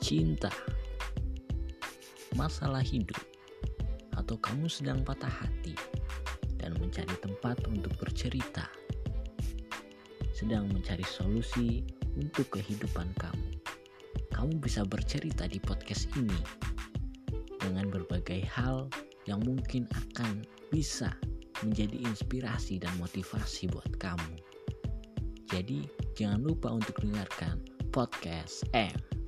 cinta, masalah hidup, atau kamu sedang patah hati dan mencari tempat untuk bercerita, sedang mencari solusi untuk kehidupan kamu. Kamu bisa bercerita di podcast ini dengan berbagai hal yang mungkin akan bisa menjadi inspirasi dan motivasi buat kamu. Jadi, jangan lupa untuk dengarkan podcast M.